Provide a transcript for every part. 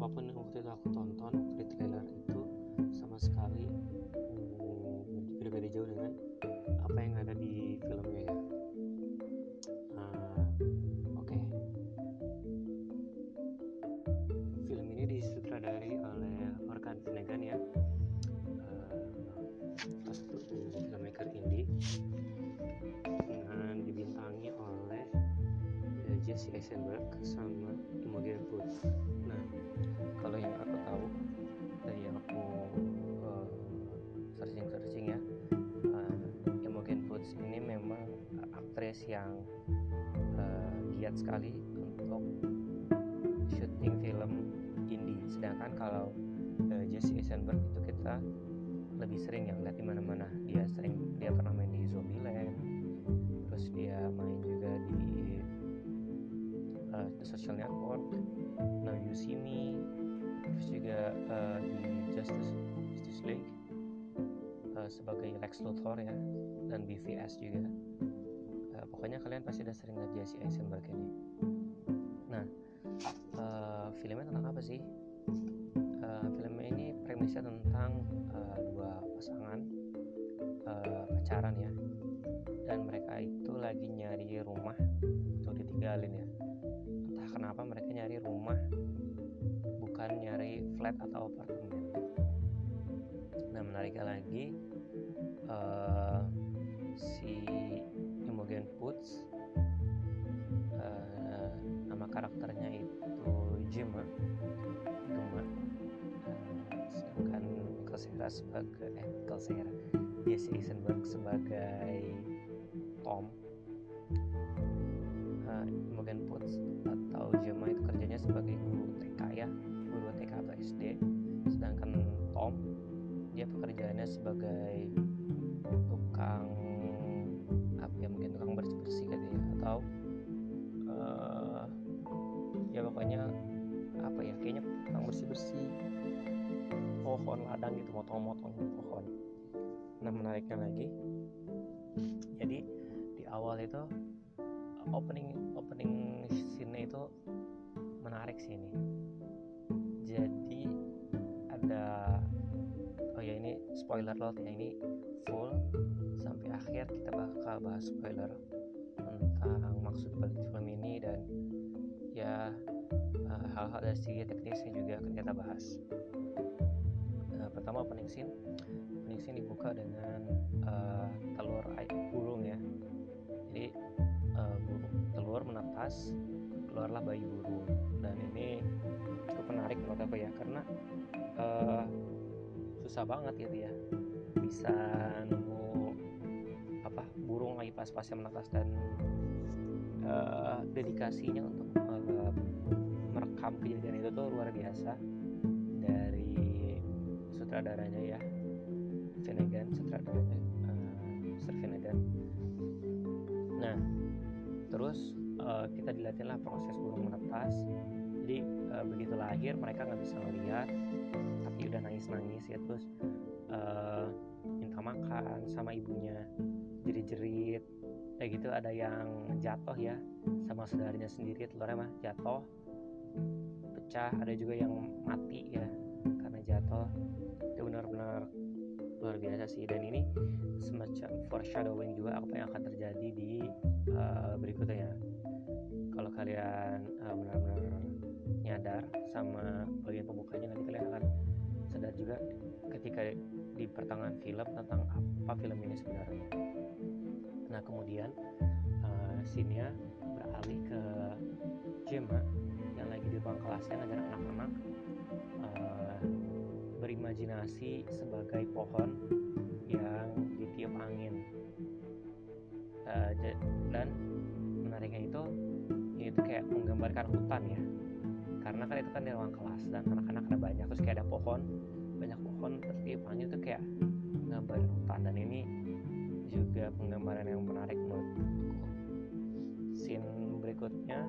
apa pun yang waktu itu aku tonton di trailer itu sama sekali hmm, berbeda jauh dengan apa yang ada di filmnya ya. Uh, oke. Film ini disutradari oleh Orkan Finnegan ya. Uh, salah satu filmmaker indie dengan dibintangi oleh uh, Jesse Eisenberg sama Imogen Poots yang uh, giat sekali untuk syuting film indie. Sedangkan kalau uh, Jesse Eisenberg itu kita lebih sering yang lihat di mana-mana. Dia sering dia pernah main di Zombieland terus dia main juga di uh, The Social Network Now You See Me terus juga uh, di Justice Justice League uh, sebagai Lex Luthor ya dan BVS juga kalian pasti udah sering lihat Jesse Eisenberg ini. Nah uh, filmnya tentang apa sih? Uh, filmnya ini premisnya tentang uh, dua pasangan uh, pacaran ya. Dan mereka itu lagi nyari rumah untuk ditinggalin ya. Entah kenapa mereka nyari rumah bukan nyari flat atau apartemen sebagai eh Michael Cera Jesse Eisenberg sebagai Tom. Uh, Poots atau Gemma itu kerjanya sebagai guru TK ya guru TK atau SD sedangkan Tom dia pekerjaannya sebagai tukang apa ya mungkin tukang bersih bersih gitu ya atau uh, ya pokoknya apa ya kayaknya tukang bersih bersih pohon ladang gitu motong-motong pohon. Nah menariknya lagi jadi di awal itu opening opening scene itu menarik sih ini. Jadi ada oh ya ini spoiler lot ya ini full sampai akhir kita bakal bahas spoiler tentang maksud balik film ini dan ya uh, hal-hal dari segi teknisnya juga akan kita bahas pertama opening scene. Opening dibuka dengan uh, telur burung ya. Jadi uh, burung, telur menetas keluarlah bayi burung. Dan ini cukup menarik menurut aku ya karena uh, susah banget gitu ya. Bisa nemu apa burung lagi pas-pasnya menetas dan uh, dedikasinya untuk uh, merekam kejadian itu tuh luar biasa. Dari sutradaranya ya. Finnegan sutradaranya uh, Mr. Finnegan nah terus uh, kita lah proses burung menetas. Jadi uh, begitu lahir mereka nggak bisa melihat tapi udah nangis nangis ya terus uh, minta makan sama ibunya. Jadi jerit. Kayak gitu ada yang jatuh ya sama saudaranya sendiri telurnya mah jatuh. Pecah ada juga yang mati ya karena jatuh. Itu benar-benar luar biasa sih. Dan ini semacam foreshadowing juga apa yang akan terjadi di uh, berikutnya. Ya kalau kalian uh, benar-benar nyadar sama bagian pembukanya nanti kalian akan sadar juga ketika di pertengahan film tentang apa film ini sebenarnya. Nah kemudian uh, scene-nya beralih ke Jema yang lagi di ruang kelasnya ngajar anak-anak berimajinasi sebagai pohon yang ditiup angin. Uh, dan menariknya itu itu kayak menggambarkan hutan ya. Karena kan itu kan di ruang kelas dan anak-anak ada banyak terus kayak ada pohon banyak pohon tertiup angin itu kayak gambar hutan. Dan ini juga penggambaran yang menarik menurutku. Scene berikutnya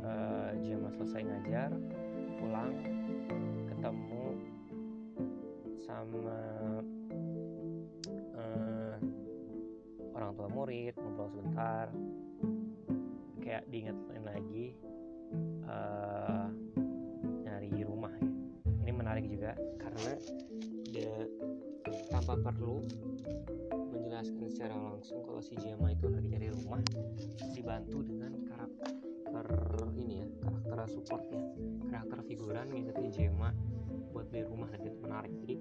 uh, Jema selesai ngajar pulang ketemu sama uh, orang tua murid ngobrol sebentar kayak diingetin lagi uh, nyari rumah ya. ini menarik juga karena dia tanpa perlu menjelaskan secara langsung kalau si Jema itu lagi cari rumah dibantu dengan karakter ini ya karakter support ya karakter figuran ngikutin Jema buat beli rumah dan menarik. Jadi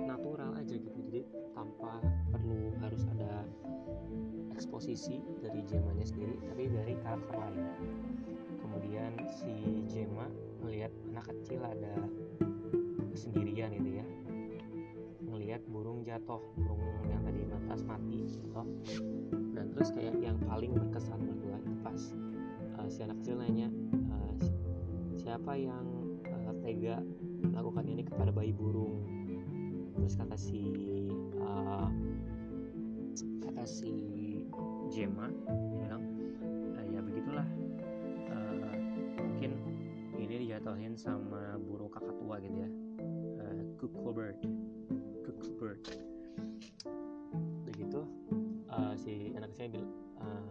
natural aja gitu. Jadi tanpa perlu harus ada eksposisi dari Jemanya sendiri tapi dari karakter lain kemudian si Jema melihat anak kecil ada sendirian itu ya. Melihat burung jatuh burung yang tadi batas mati gitu dan terus kayak yang paling berkesan gue itu pas uh, si anak kecil nanya uh, siapa yang uh, tega melakukan ini kepada bayi burung? Terus kata si uh, kata si Jema bilang uh, ya begitulah uh, mungkin ini dijatuhin sama burung kakak tua gitu ya uh, bird bird begitu uh, si anak saya bilang uh,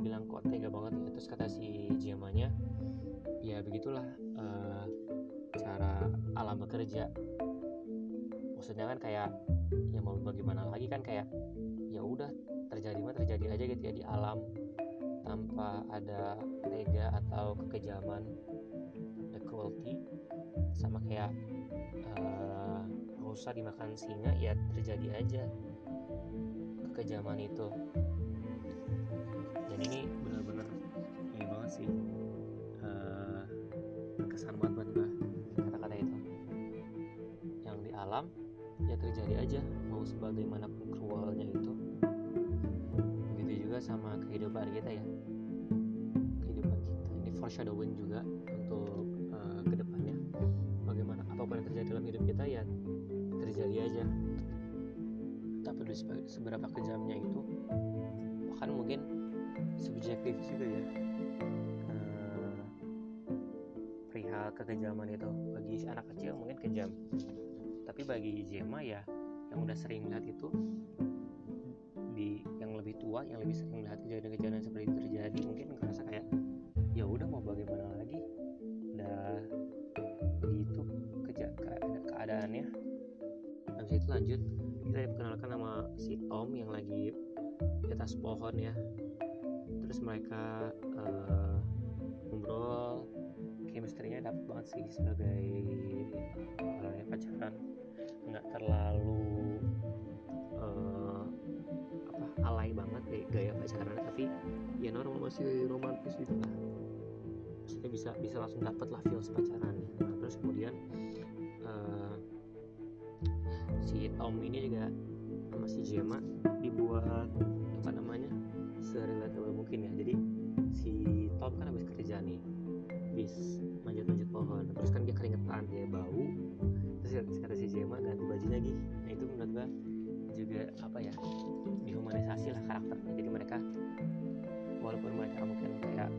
bilang kok tega banget ya? Terus kata si Jemanya ya begitulah uh, cara alam bekerja. Maksudnya kan kayak ya mau bagaimana lagi kan kayak ya udah terjadi mah terjadi aja gitu ya di alam tanpa ada tega atau kekejaman the cruelty sama kayak uh, rusa dimakan singa ya terjadi aja kekejaman itu ini benar-benar ini banget sih uh, berkesan banget buat gue kata-kata itu. Yang di alam ya terjadi aja. Mau sebagaimanapun cruelnya itu. Begitu juga sama kehidupan kita ya. Kehidupan kita. Ini foreshadowing juga untuk uh, ke depannya bagaimana apa pun yang terjadi dalam hidup kita ya terjadi aja. Tak peduli seberapa kejamnya itu. Bahkan mungkin subjektif juga ya. Uh, perihal kekejaman itu. Bagi anak kecil mungkin kejam. Tapi bagi Jema ya yang udah sering melihat itu di yang lebih tua yang lebih sering melihat kejadian-kejadian seperti itu terjadi mungkin ngerasa kayak ya udah mau bagaimana lagi? Udah begitu keja keadaannya. Habis itu lanjut kita diperkenalkan sama si Tom yang lagi di atas pohon ya terus mereka uh, ngobrol. Chemistry-nya dapat banget sih sebagai uh, pacaran. Nggak terlalu uh, apa alay banget kayak gaya pacaran. Tapi ya normal masih romantis gitu lah. Maksudnya bisa bisa langsung dapet lah feel pacaran. Nah, terus kemudian uh, si Tom ini juga sama si Gemma dibuat serelatable mungkin ya. Jadi si Tom kan habis kerja nih. Habis manjat-manjat pohon. Terus kan dia keringetan dia bau. Terus kata si Gemma ganti baju lagi. Nah itu menurut gua juga apa ya dihumanisasi lah karakternya. Jadi mereka walaupun mereka mungkin kayak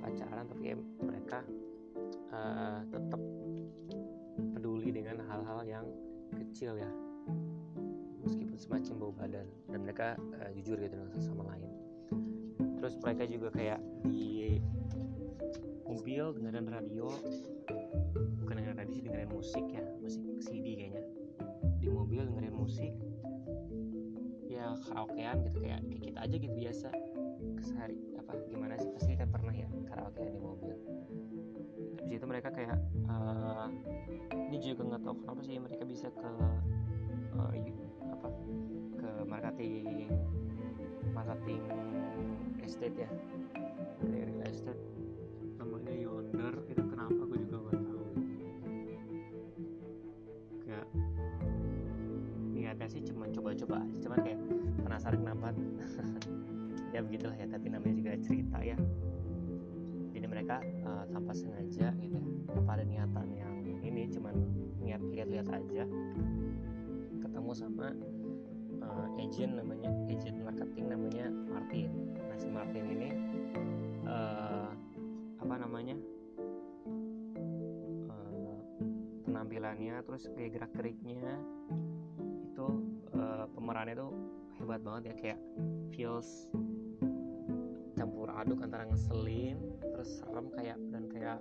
pacaran tapi ya mereka uh, tetap peduli dengan hal-hal yang kecil ya. Meskipun semacam bau badan. Dan mereka uh, jujur gitu dengan sama lain terus mereka juga kayak di mobil dengerin radio. Bukan dengerin radio sih dengerin musik ya. Musik CD kayaknya. Di mobil dengerin musik. Ya karaokean gitu kayak, kayak kita aja gitu biasa. Kesehari apa gimana sih? Pasti kan pernah ya karaokean di mobil. Habis itu mereka kayak uh, ini juga nggak tahu kenapa sih mereka bisa ke uh, apa ke marketing marketing estate ya. Dari real estate. Namanya Yonder itu kenapa gue juga gak tahu. Kayak niatnya sih cuma coba-coba aja cuman kayak penasaran kenapa. Ya begitulah ya tapi namanya juga cerita ya. Jadi mereka uh, tanpa sengaja gitu ya tanpa ada niatan yang ini cuman niat lihat-lihat aja. Ketemu sama uh, agent namanya agent marketing namanya Martin. Nah si Martin ini uh, apa namanya? Uh, penampilannya terus kayak gerak geriknya itu uh, pemerannya tuh hebat banget ya kayak feels campur aduk antara ngeselin terus serem kayak dan kayak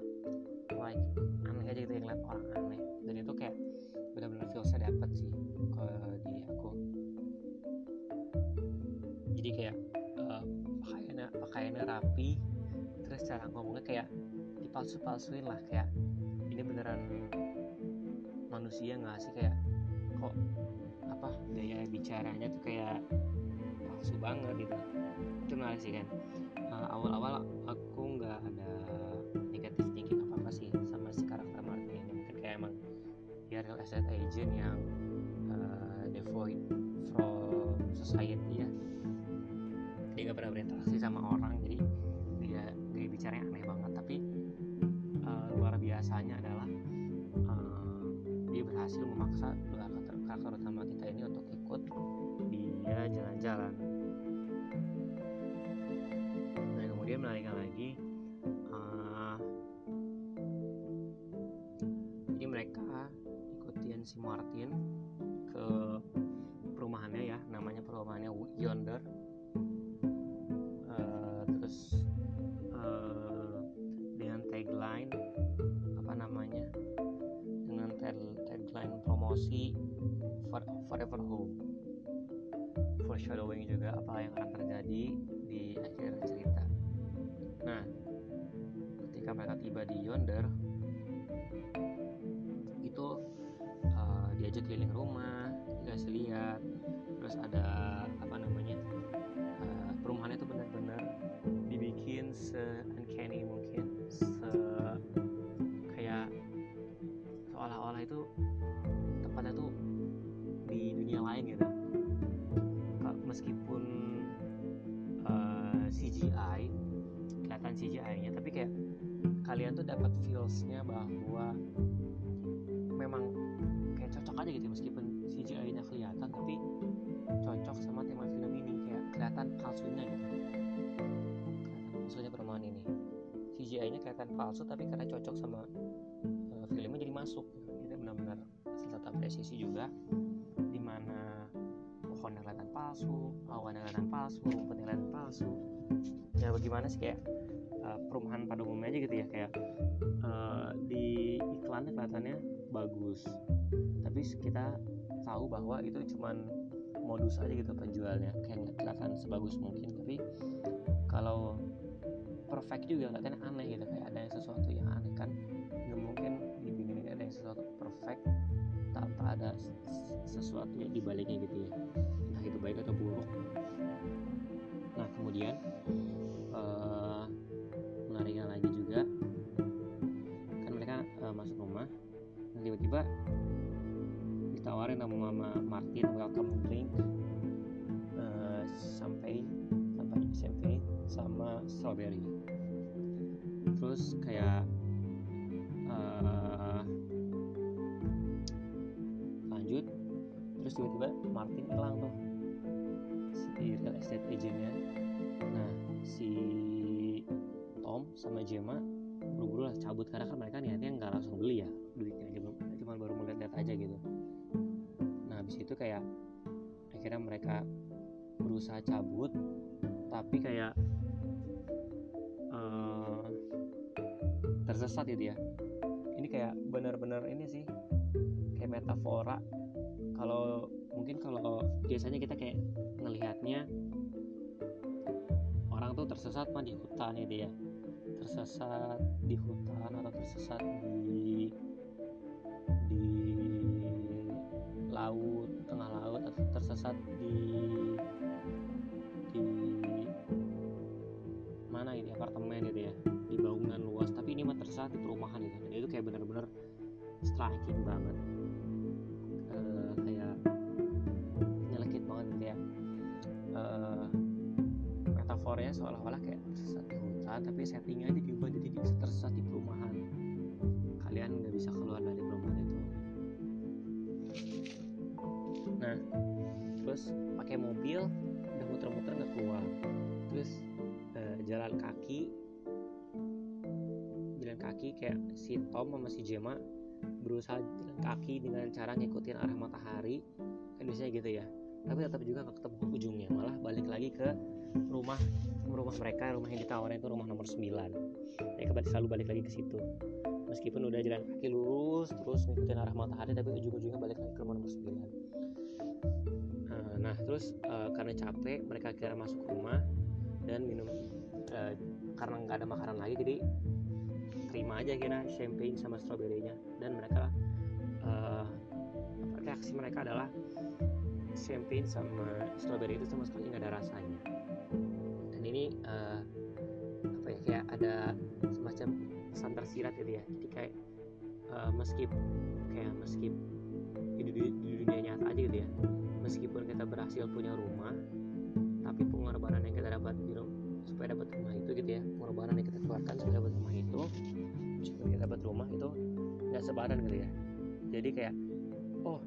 like aneh aja gitu yang lihat orang aneh. Dan itu kayak benar-benar feelsnya dapet sih ke jadi kayak uh, pakaiannya pakaiannya rapi terus cara ngomongnya kayak dipalsu-palsuin lah kayak ini beneran manusia nggak sih? Kayak kok apa gaya bicaranya tuh kayak palsu banget gitu. Itu menarik sih kan? Uh, awal-awal aku nggak ada negatif thinking apa apa sih sama si karakter Martin ini. Mungkin kayak emang dia real estate agent yang uh, devoid from society ya dia nggak pernah berinteraksi sama orang jadi dia gaya bicaranya aneh banget. Tapi uh, luar biasanya adalah uh, dia berhasil memaksa dua karakter, karakter utama kita ini untuk ikut dia jalan-jalan. Nah kemudian menariknya lagi uh, jadi mereka ikutin si Martin ke perumahannya ya namanya perumahannya Yonder terus uh, dengan tagline apa namanya dengan tagline promosi for, forever home. Foreshadowing juga apa yang akan terjadi di akhir cerita. Nah ketika mereka tiba di Yonder itu uh, diajak keliling rumah dikasih lihat terus ada apa namanya se uncanny mungkin se kayak seolah-olah itu tempatnya tuh di dunia lain gitu. Meskipun uh, CGI kelihatan CGI-nya tapi kayak kalian tuh dapat feelsnya bahwa memang kayak cocok aja gitu meskipun CGI-nya kelihatan tapi cocok sama tema film ini kayak kelihatan palsunya kelihatan palsu tapi karena cocok sama uh, filmnya jadi masuk gitu. itu benar-benar salah satu apresiasi juga di mana pohonnya kelihatan palsu, awannya kelihatan palsu, rumputnya kelihatan palsu. Ya bagaimana sih kayak uh, perumahan pada umumnya aja gitu ya kayak uh, di iklannya kelihatannya bagus, tapi kita tahu bahwa itu cuman modus aja gitu penjualnya kayak kelihatan sebagus mungkin tapi kalau perfect juga kelihatannya aneh gitu kayak ada yang sesuatu yang aneh kan. Nggak mungkin di dunia ini ada yang sesuatu perfect tanpa ada sesuatu yang dibaliknya gitu ya. Entah itu baik atau buruk. Nah kemudian uh, menariknya lagi juga kan mereka uh, masuk rumah dan tiba-tiba ditawarin sama mama Martin welcome drink uh, sampai sama strawberry. Terus kayak uh, lanjut. Terus tiba-tiba Martin hilang tuh. Si real estate agentnya. Nah si Tom sama Gemma buru-buru lah cabut karena kan mereka niatnya nggak langsung beli ya duitnya aja belum cuma baru melihat-lihat aja gitu. Nah habis itu kayak akhirnya mereka berusaha cabut tapi kayak uh, tersesat gitu ya. Ini kayak benar-benar ini sih kayak metafora. Kalau mungkin kalau biasanya kita kayak ngelihatnya orang tuh tersesat mah di hutan gitu ya. Tersesat di hutan atau tersesat di di laut tengah laut atau tersesat di mana ini apartemen gitu ya di bangunan luas. Tapi ini mah terserah di perumahan gitu. Itu kayak bener-bener striking banget. Uh, kayak nyelekit banget gitu ya. Eh, uh, metafornya seolah-olah kayak tersesat di hutan tapi settingnya aja diubah jadi tersesat di perumahan. Kalian nggak bisa keluar dari perumahan itu. Nah terus pakai mobil udah muter-muter nggak keluar. Terus uh, jalan kaki. Jalan kaki kayak si Tom sama si Gemma berusaha jalan kaki dengan cara ngikutin arah matahari. Kan biasanya gitu ya. Tapi tetap juga gak ketemu ujungnya. Malah balik lagi ke rumah rumah mereka. Rumah yang ditawarin itu rumah nomor 9 ya kembali selalu balik lagi ke situ. Meskipun udah jalan kaki lurus terus ngikutin arah matahari tapi ujung-ujungnya balik lagi ke rumah nomor 9 nah terus uh, karena capek mereka kira masuk rumah dan minum uh, karena nggak ada makanan lagi jadi terima aja kira champagne sama stroberinya dan mereka uh, reaksi mereka adalah champagne sama strawberry itu sama sekali nggak ada rasanya. Dan ini uh, apa ya kayak ada semacam pesan tersirat gitu ya. Jadi kayak uh, meskipun kayak meskipun di, di, di dunia nyata aja gitu ya. Meskipun kita berhasil punya rumah tapi pengorbanan yang kita dapat di supaya dapat rumah itu gitu ya. Pengorbanan yang kita keluarkan supaya dapat rumah itu supaya kita dapat rumah itu nggak sepadan gitu ya. Jadi kayak oh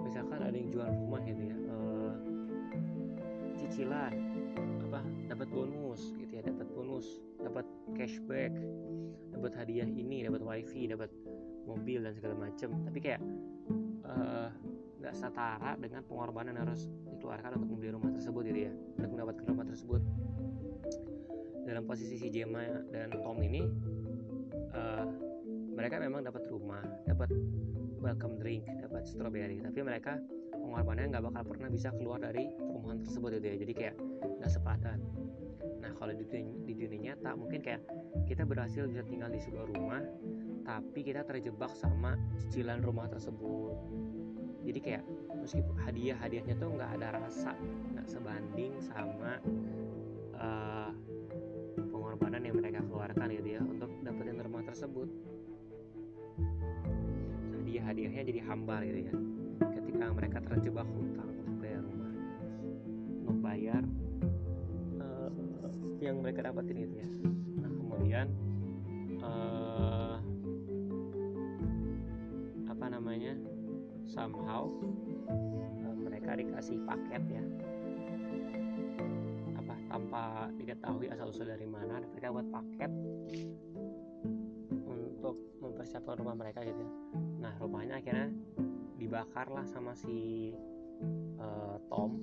misalkan ada yang jual rumah gitu ya uh, cicilan apa dapat bonus gitu ya dapat bonus dapat cashback dapat hadiah ini dapat wifi dapat mobil dan segala macam. Tapi kayak nggak setara dengan pengorbanan yang harus dikeluarkan untuk membeli rumah tersebut gitu ya untuk mendapatkan rumah tersebut. Dalam posisi si Gemma dan Tom ini uh, mereka memang dapat rumah dapat welcome drink dapat strawberry tapi mereka pengorbanannya nggak bakal pernah bisa keluar dari perumahan tersebut gitu ya. Jadi kayak nggak sepadan nah kalau di dunia, di dunia nyata mungkin kayak kita berhasil bisa tinggal di sebuah rumah tapi kita terjebak sama cicilan rumah tersebut jadi kayak meskipun hadiah hadiahnya tuh nggak ada rasa nggak sebanding sama uh, pengorbanan yang mereka keluarkan gitu ya untuk dapetin rumah tersebut. Hadiah-hadiahnya jadi hambar gitu ya. Ketika mereka terjebak hutang untuk bayar rumah untuk bayar uh, yang mereka dapatin gitu ya. Nah kemudian uh, somehow uh, mereka dikasih paket ya. Apa tanpa diketahui asal usul dari mana mereka buat paket untuk mempersiapkan rumah mereka gitu ya. Nah rumahnya akhirnya dibakar lah sama si uh, Tom.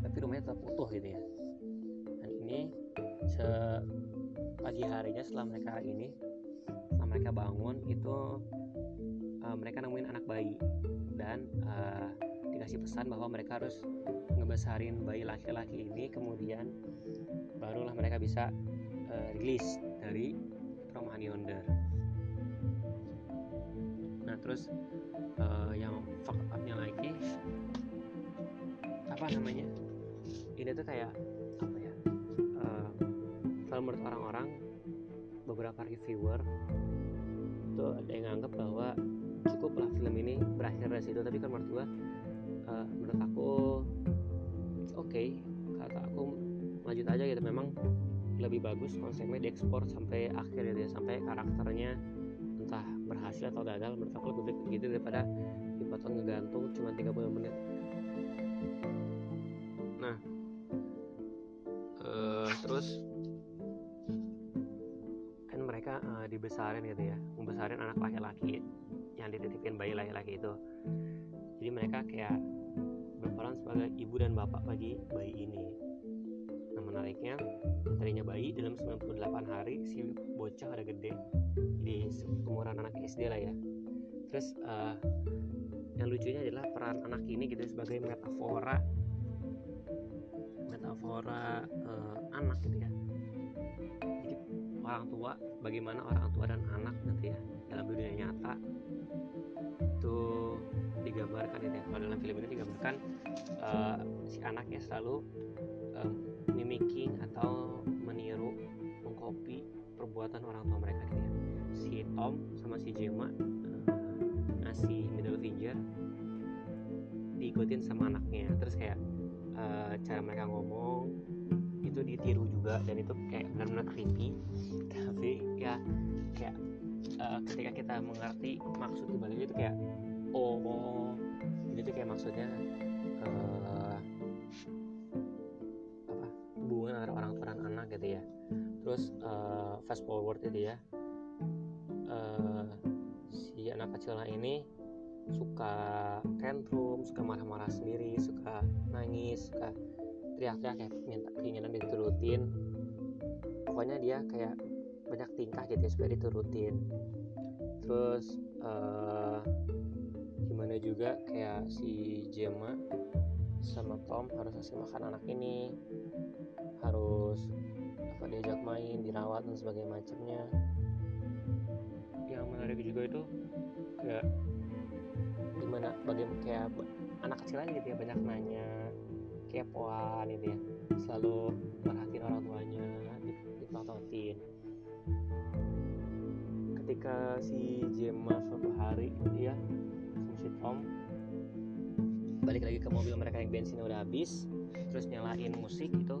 Tapi rumahnya tetap utuh gitu ya. Dan ini se pagi harinya setelah mereka ini setelah mereka bangun itu uh, mereka nemuin anak bayi. Dan uh, dikasih pesan bahwa mereka harus ngebesarin bayi laki-laki ini kemudian barulah mereka bisa uh, rilis dari perumahan yonder nah terus uh, yang fuck upnya lagi apa namanya? Ini tuh kayak apa ya? Uh, kalau menurut orang-orang beberapa reviewer itu ada yang nganggap bahwa cukuplah film ini berakhir dari situ tapi kan menurut gua uh, menurut aku oke okay. kata aku lanjut aja gitu. Memang lebih bagus konsepnya diekspor sampai akhir gitu ya sampai karakternya entah berhasil atau gagal. Menurut aku lebih baik gitu daripada dipotong ngegantung cuma 30 menit. Nah uh, terus kan mereka uh, dibesarin gitu ya membesarin anak laki-laki yang dititipin bayi laki-laki itu. Jadi mereka kayak berperan sebagai ibu dan bapak bagi bayi ini. Nah menariknya tadinya bayi dalam 98 hari si bocah ada gede. Di umuran anak SD lah ya. Terus uh, yang lucunya adalah peran anak ini gitu sebagai metafora. Metafora uh, anak gitu ya orang tua bagaimana orang tua dan anak nanti ya dalam dunia nyata. Itu digambarkan gitu ya. Kalau dalam film ini digambarkan uh, si anaknya selalu um, mimicking atau meniru mengcopy perbuatan orang tua mereka gitu ya. Si Tom sama si Jema uh, ngasih middle finger diikutin sama anaknya. Terus kayak uh, cara mereka ngomong itu ditiru juga dan itu kayak benar-benar creepy. Tapi ya kayak uh, ketika kita mengerti maksud dibalik itu kayak oh, oh. Itu kayak maksudnya uh, apa hubungan antara orang tua dan anak gitu ya. Terus uh, fast forward itu ya. Uh, si anak kecil ini suka tantrum suka marah-marah sendiri suka nangis suka teriak-teriak kayak minta keinginan diturutin. Pokoknya dia kayak banyak tingkah gitu ya supaya diturutin. Terus uh, gimana juga kayak si Gemma sama Tom harus kasih makan anak ini. Harus apa diajak main dirawat dan sebagainya macamnya. Yang menarik juga itu kayak gimana bagaimana kayak anak kecil aja gitu ya banyak nanya kepoan gitu ya. Selalu merhatiin orang tuanya dipelototin ketika si Gemma suatu hari ya sama si Tom balik lagi ke mobil mereka yang bensinnya udah habis terus nyalain musik itu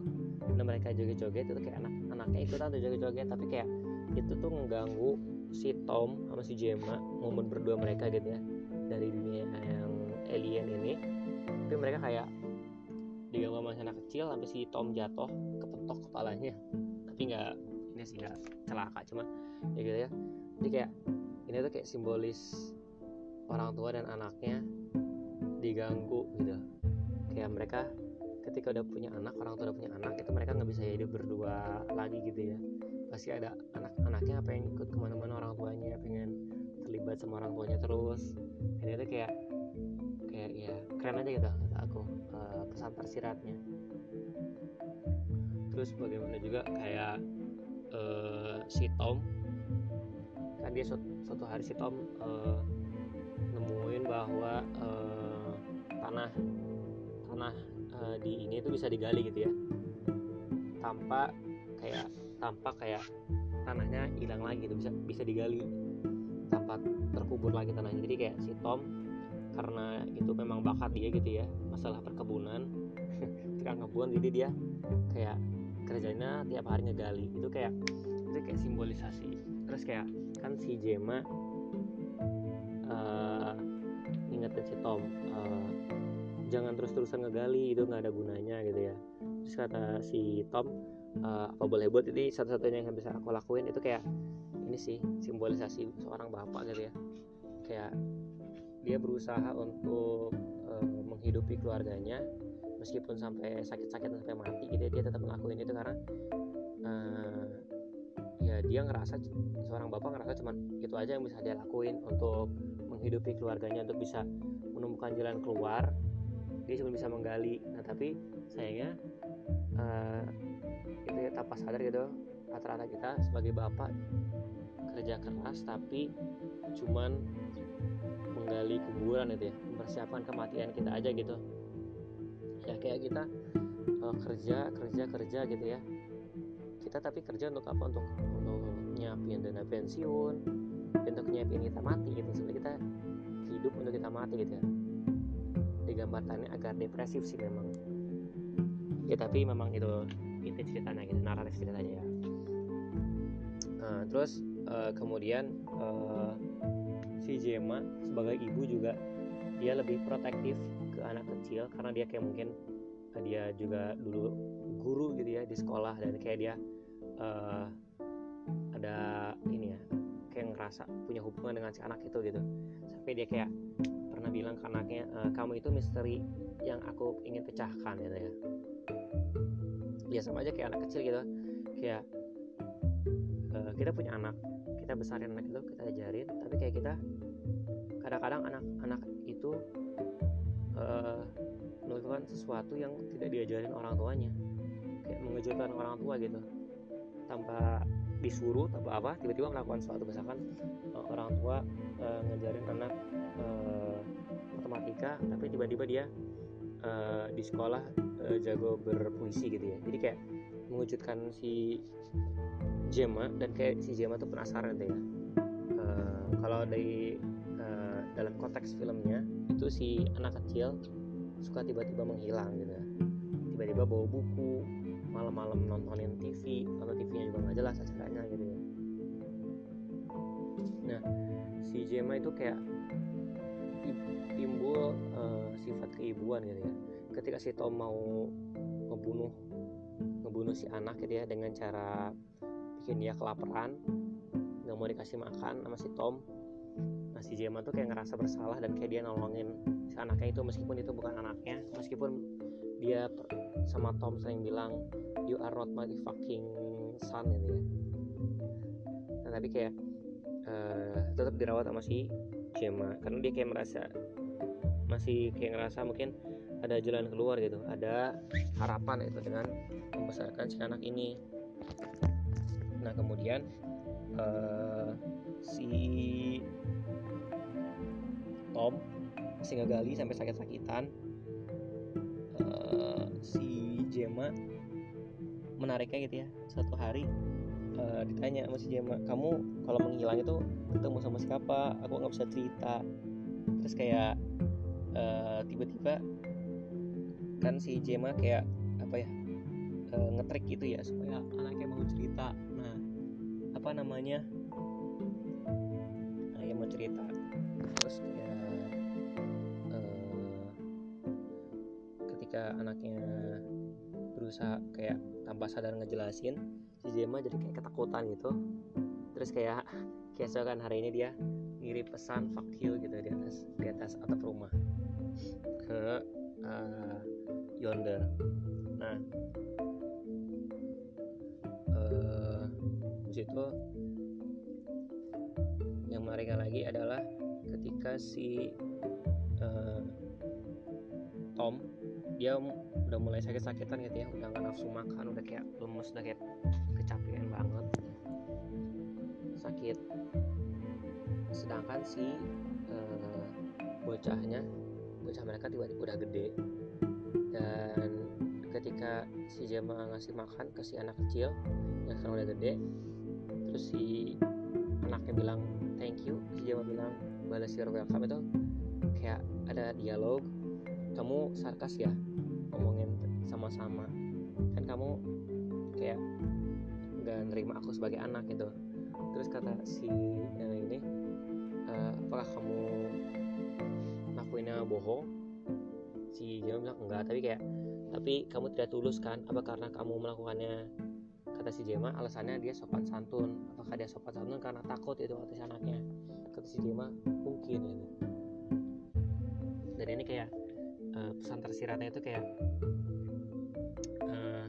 dan mereka joget-joget itu kayak anak-anaknya itu tuh joget-joget tapi kayak itu tuh mengganggu si Tom sama si Gemma momen berdua mereka gitu ya dari dunia yang alien ini. Tapi mereka kayak sama anak kecil sampai si Tom jatuh kepetok kepalanya. Tapi nggak ini sih nggak celaka cuma ya gitu ya. Jadi kayak ini tuh kayak simbolis orang tua dan anaknya diganggu gitu. Kayak mereka ketika udah punya anak orang tua udah punya anak itu mereka nggak bisa hidup berdua lagi gitu ya. Pasti ada anak-anaknya pengen ikut ke mana-mana orang tuanya pengen terlibat sama orang tuanya terus. Ini tuh kayak kayak ya keren aja gitu pesan tersiratnya. Terus bagaimana juga kayak uh, si Tom? Kan dia suatu, suatu hari si Tom uh, nemuin bahwa uh, tanah tanah uh, di ini itu bisa digali gitu ya. Tanpa kayak tanpa kayak tanahnya hilang lagi gitu bisa bisa digali. Tanpa terkubur lagi tanahnya. Jadi kayak si Tom karena itu memang bakat dia gitu ya masalah perkebunan. Tukang kebun jadi dia kayak kerjanya tiap hari ngegali. Itu kayak itu kayak simbolisasi. Terus kayak kan si Jema uh, ingetin si Tom uh, jangan terus-terusan ngegali itu nggak ada gunanya gitu ya. Terus kata si Tom uh, apa boleh buat ini satu-satunya yang bisa aku lakuin? Itu kayak ini sih simbolisasi seorang bapak gitu ya. Kayak dia berusaha untuk uh, menghidupi keluarganya meskipun sampai sakit-sakit sampai mati gitu ya, dia tetap ngelakuin itu karena uh, ya dia ngerasa seorang bapak ngerasa cuman itu aja yang bisa dia lakuin untuk menghidupi keluarganya untuk bisa menemukan jalan keluar. Dia cuma bisa menggali. Nah tapi sayangnya uh, itu ya tanpa sadar gitu rata-rata kita sebagai bapak kerja keras tapi cuman menggali kuburan itu ya mempersiapkan kematian kita aja gitu. Ya kayak kita uh, kerja kerja kerja gitu ya. Kita tapi kerja untuk apa? Untuk untuk nyiapin dana pensiun untuk nyiapin kita mati gitu. Sebenarnya kita hidup untuk kita mati gitu ya. Digambarkannya agak depresif sih memang. Ya tapi memang itu itu ceritanya gitu naratif ceritanya ya. Nah, terus uh, kemudian uh, si Jema sebagai ibu juga dia lebih protektif ke anak kecil karena dia kayak mungkin uh, dia juga dulu guru gitu ya di sekolah dan kayak dia uh, ada ini ya kayak ngerasa punya hubungan dengan si anak itu gitu. Sampai dia kayak pernah bilang ke anaknya e, kamu itu misteri yang aku ingin pecahkan gitu ya. Ya sama aja kayak anak kecil gitu. Kayak uh, kita punya anak kita besarin anak itu kita ajarin. Tapi kayak kita kadang-kadang anak-anak itu uh, melakukan sesuatu yang tidak diajarin orang tuanya. Kayak mengejutkan orang tua gitu. Tanpa disuruh tanpa apa tiba-tiba melakukan sesuatu. Misalkan uh, orang tua uh, ngajarin anak uh, matematika tapi tiba-tiba dia uh, di sekolah uh, jago berpuisi gitu ya. Jadi kayak mengejutkan si Jema dan kayak si Jema tuh penasaran deh ya. Uh, kalau dari uh, dalam konteks filmnya itu si anak kecil suka tiba-tiba menghilang gitu tiba-tiba bawa buku malam-malam nontonin TV atau TV-nya juga nggak jelas acaranya gitu ya. Nah si Gemma itu kayak timbul uh, sifat keibuan gitu ya. Ketika si Tom mau ngebunuh ngebunuh si anak gitu ya dengan cara bikin dia kelaparan nggak mau dikasih makan sama si Tom. Nah si Gemma tuh kayak ngerasa bersalah dan kayak dia nolongin si anaknya itu meskipun itu bukan anaknya meskipun dia sama Tom sering bilang you are not my fucking son gitu ya. Nah tapi kayak uh, tetap dirawat sama si Gemma karena dia kayak merasa masih kayak ngerasa mungkin ada jalan keluar gitu ada harapan itu dengan membesarkan si anak ini nah kemudian uh, si Tom masih ngegali sampai sakit-sakitan uh, si Gemma menariknya gitu ya satu hari uh, ditanya sama si Gemma kamu kalau menghilang itu ketemu sama siapa? Aku nggak bisa cerita. Terus kayak tiba-tiba uh, kan si Jema kayak apa ya e, ngetrik gitu ya supaya anaknya mau cerita apa namanya? Ya mau cerita. Terus kayak e, ketika anaknya berusaha kayak tanpa sadar ngejelasin si Jema jadi kayak ketakutan gitu. Terus kayak keesokan hari ini dia ngirim pesan fuck you gitu di atas di atas atap rumah ke uh, yonder. Nah situ yang menarik lagi adalah ketika si uh, Tom dia udah mulai sakit-sakitan gitu ya udah nggak nafsu makan udah kayak lemes udah kayak kecapean banget. Sakit. Sedangkan si uh, bocahnya bocah mereka tiba-tiba udah gede. Dan ketika si Jema ngasih makan ke si anak kecil yang sekarang udah gede terus si anaknya bilang thank you. Si Jema bilang balas your welcome itu kayak ada dialog kamu sarkas ya ngomongin sama-sama. Kan kamu kayak nggak nerima aku sebagai anak gitu. Terus kata si yang ini uh, apakah kamu ngakuinnya bohong? Si Jema bilang enggak tapi kayak tapi kamu tidak tulus kan? Apa karena kamu melakukannya kata si Jema alasannya dia sopan santun. Apakah dia sopan santun karena takut itu atas anaknya? Kata si Jema mungkin gitu. Dan ini kayak uh, pesan tersiratnya itu kayak uh,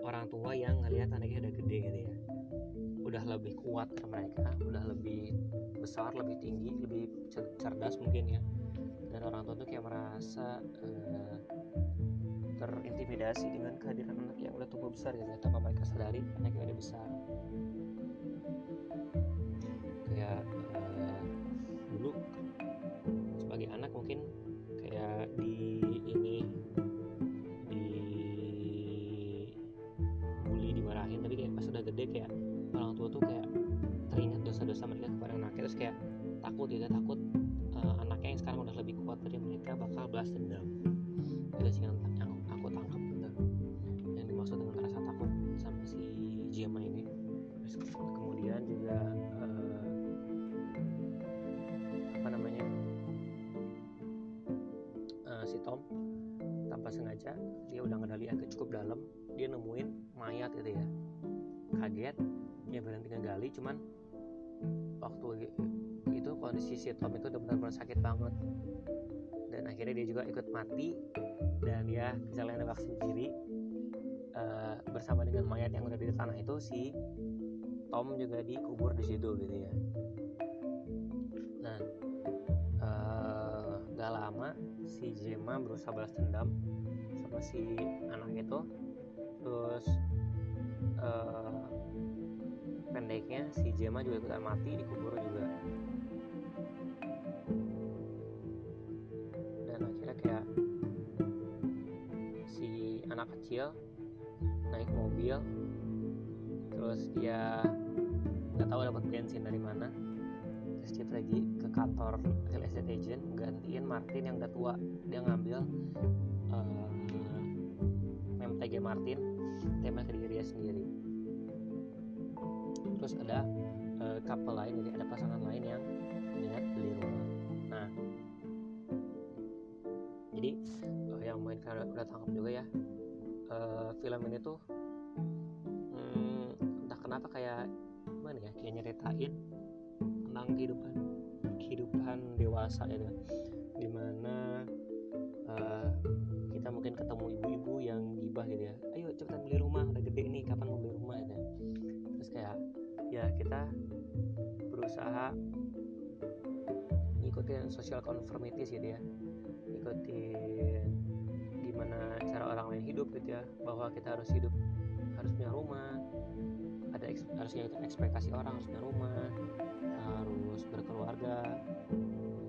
orang tua yang ngelihat anaknya udah gede gitu ya. Udah lebih kuat ke mereka udah lebih besar lebih tinggi lebih cerdas mungkin ya. Dan orang tua tuh kayak merasa uh, terintimidasi dengan kehadiran udah tumbuh besar ya tanpa mereka sadari anaknya udah besar. Kayak si Tom itu udah benar-benar sakit banget. Dan akhirnya dia juga ikut mati. Dan ya jalan nembak sendiri uh, bersama dengan mayat yang udah di tanah itu si Tom juga dikubur di situ gitu ya. Nah uh, gak lama si Gemma berusaha balas dendam sama si anak itu. Terus uh, pendeknya si Gemma juga ikutan mati dikubur juga kecil naik mobil terus dia nggak tahu dapat bensin dari mana. Steve lagi ke kantor real estate agent gantiin Martin yang udah tua. Dia ngambil uh, mem TG Martin tema ke diri dia sendiri. Terus ada uh, couple lain jadi ada pasangan lain yang niat beli rumah. Nah jadi uh, yang main kan udah tangkap juga ya uh, film ini tuh hmm, entah kenapa kayak gimana ya kayak nyeritain tentang kehidupan kehidupan dewasa ya kan di mana uh, kita mungkin ketemu ibu-ibu yang gibah gitu ya. Ayo cepetan beli rumah udah gede nih kapan mau beli rumah? ya. Terus kayak ya kita berusaha ngikutin social conformity gitu ya. Ngikutin gitu ya bahwa kita harus hidup harus punya rumah. Ada harus ngikutin ekspektasi orang harus punya rumah harus berkeluarga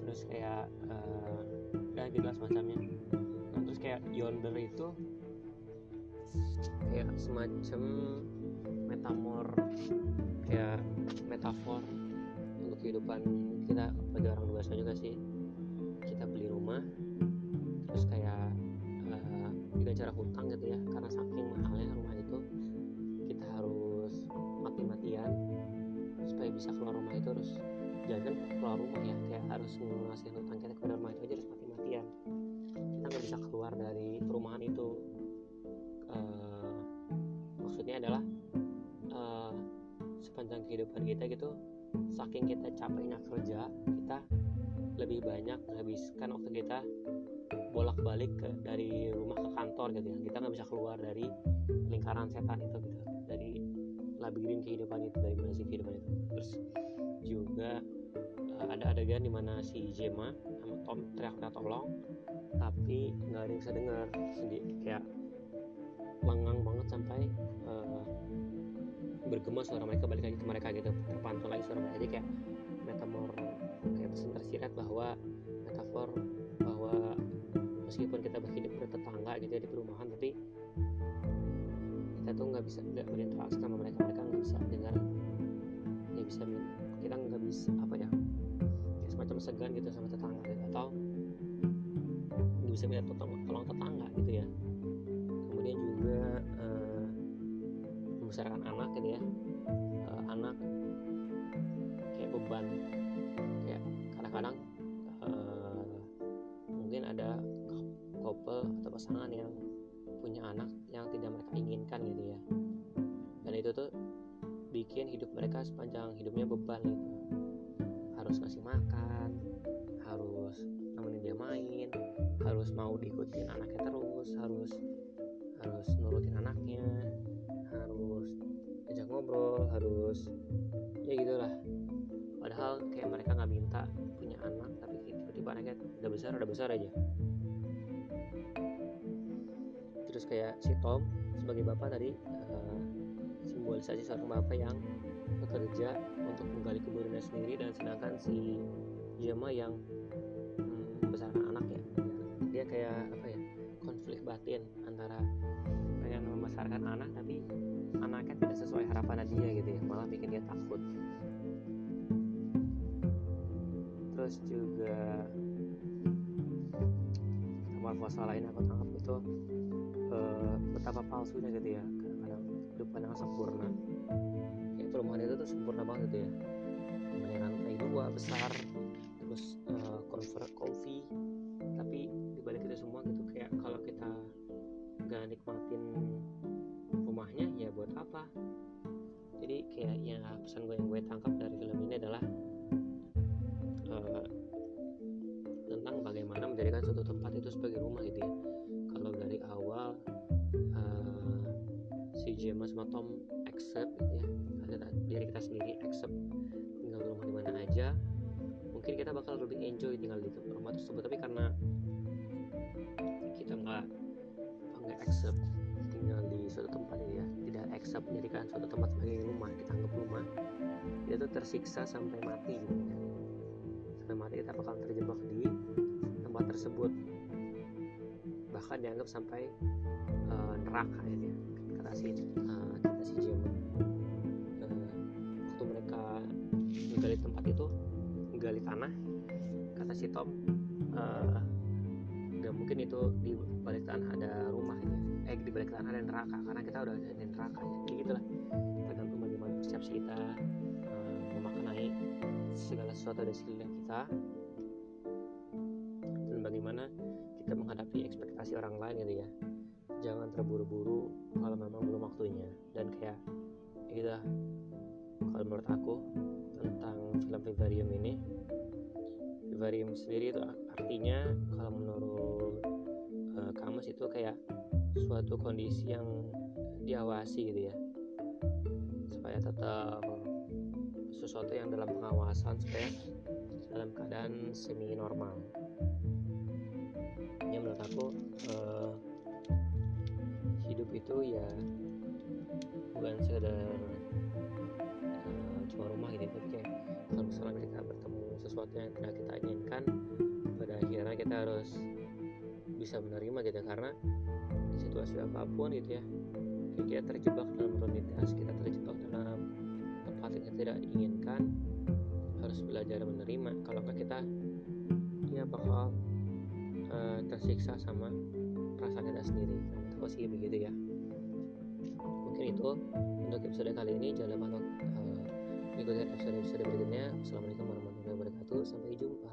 terus kayak uh, ya gitu lah semacamnya nah, terus kayak yonder itu kayak semacam metamor kayak metafor untuk kehidupan kita bagi orang dewasa juga sih. Kita beli rumah terus kayak dengan cara hutang gitu ya. Karena saking mahalnya rumah itu kita harus mati-matian supaya bisa keluar rumah itu harus jangan keluar rumah ya. Kayak harus ngasih hutang kita kepada rumah itu aja harus mati-matian. Kita nggak bisa keluar dari perumahan itu. Uh, maksudnya adalah uh, sepanjang kehidupan kita gitu saking kita capeknya kerja kita lebih banyak menghabiskan waktu kita bolak-balik dari rumah ke kantor gitu ya. Kita nggak bisa keluar dari lingkaran setan itu gitu. Dari labirin kehidupan itu dari mana sih kehidupan itu. Terus juga uh, ada adegan di mana si Jema sama Tom teriak-teriak tolong tapi nggak ada yang bisa dengar. Sendiri kayak lengang banget sampai uh, bergema suara mereka balik lagi ke mereka gitu. Terpantau lagi suara mereka. Jadi kayak metafor kayak pesan tersirat bahwa metafor meskipun kita berhidup bertetangga gitu ya di perumahan tapi kita tuh nggak bisa nggak berinteraksi sama mereka. Mereka nggak bisa dengar nggak bisa kita nggak bisa apa ya kayak semacam segan gitu sama tetangga gitu atau nggak bisa minta tolong, tetangga gitu ya. Kemudian juga uh, membesarkan anak gitu ya. Uh, anak kayak beban kayak kadang-kadang pasangan yang punya anak yang tidak mereka inginkan gitu ya. Dan itu tuh bikin hidup mereka sepanjang hidupnya beban gitu. Harus ngasih makan harus nemenin dia main harus mau diikutin anaknya terus harus harus nurutin anaknya harus ajak ngobrol harus ya gitulah. Padahal kayak mereka nggak minta punya anak tapi tiba-tiba anaknya udah besar udah besar aja terus kayak si Tom sebagai bapak tadi uh, simbolisasi seorang bapak yang bekerja untuk menggali keburukannya sendiri dan sedangkan si Jema yang hmm, anak ya. Dia kayak apa ya konflik batin antara pengen membesarkan anak tapi anaknya tidak sesuai harapan dia gitu ya malah bikin dia takut. Terus juga metamorfosa lain aku tangkap itu uh, betapa palsunya gitu ya. Kadang-kadang kehidupan yang sempurna. Kayak perumahan itu tuh sempurna banget gitu ya. Punya lantai dua besar terus uh, coffee. Tapi dibalik itu semua gitu kayak kalau kita nggak nikmatin rumahnya ya buat apa? Jadi kayak ya pesan gue yang gue tangkap dari film ini adalah Gemma sama Tom accept gitu ya. Ada diri kita sendiri accept tinggal di rumah di mana aja. Mungkin kita bakal lebih enjoy tinggal di rumah tersebut tapi karena kita nggak nggak accept tinggal di suatu tempat ya tidak accept menjadikan suatu tempat sebagai rumah kita anggap rumah dia tuh tersiksa sampai mati gitu. Ya sampai mati kita bakal terjebak di tempat tersebut. Bahkan dianggap sampai uh, neraka ya kata si uh, kata si Jim uh, waktu mereka menggali tempat itu menggali tanah kata si Tom uh, nggak mungkin itu di balik tanah ada rumah ya eh di balik tanah ada neraka karena kita udah ada neraka ya jadi gitulah. Tergantung bagaimana persepsi kita uh, memaknai segala sesuatu dari sekeliling kita. Dan bagaimana kita menghadapi ekspektasi orang lain gitu ya jangan terburu-buru kalau memang belum waktunya. Dan kayak ya gitu kalau menurut aku tentang film Vivarium ini Vivarium sendiri itu artinya kalau menurut uh, kamus itu kayak suatu kondisi yang diawasi gitu ya. Supaya tetap sesuatu yang dalam pengawasan supaya dalam keadaan semi normal ya menurut aku uh, itu ya bukan sekedar uh, cuma rumah gitu tapi kayak kalau misalnya kita bertemu sesuatu yang tidak kita inginkan pada akhirnya kita harus bisa menerima gitu karena situasi apa pun gitu ya kita terjebak dalam rutinitas kita terjebak dalam tempat yang tidak inginkan harus belajar menerima. Kalau enggak kita ya bakal uh, tersiksa sama perasaan kita sendiri. Aku sih begitu ya mungkin itu untuk episode kali ini. Jangan lupa untuk uh, ikuti episode-episode berikutnya. Assalamualaikum warahmatullahi wabarakatuh. Sampai jumpa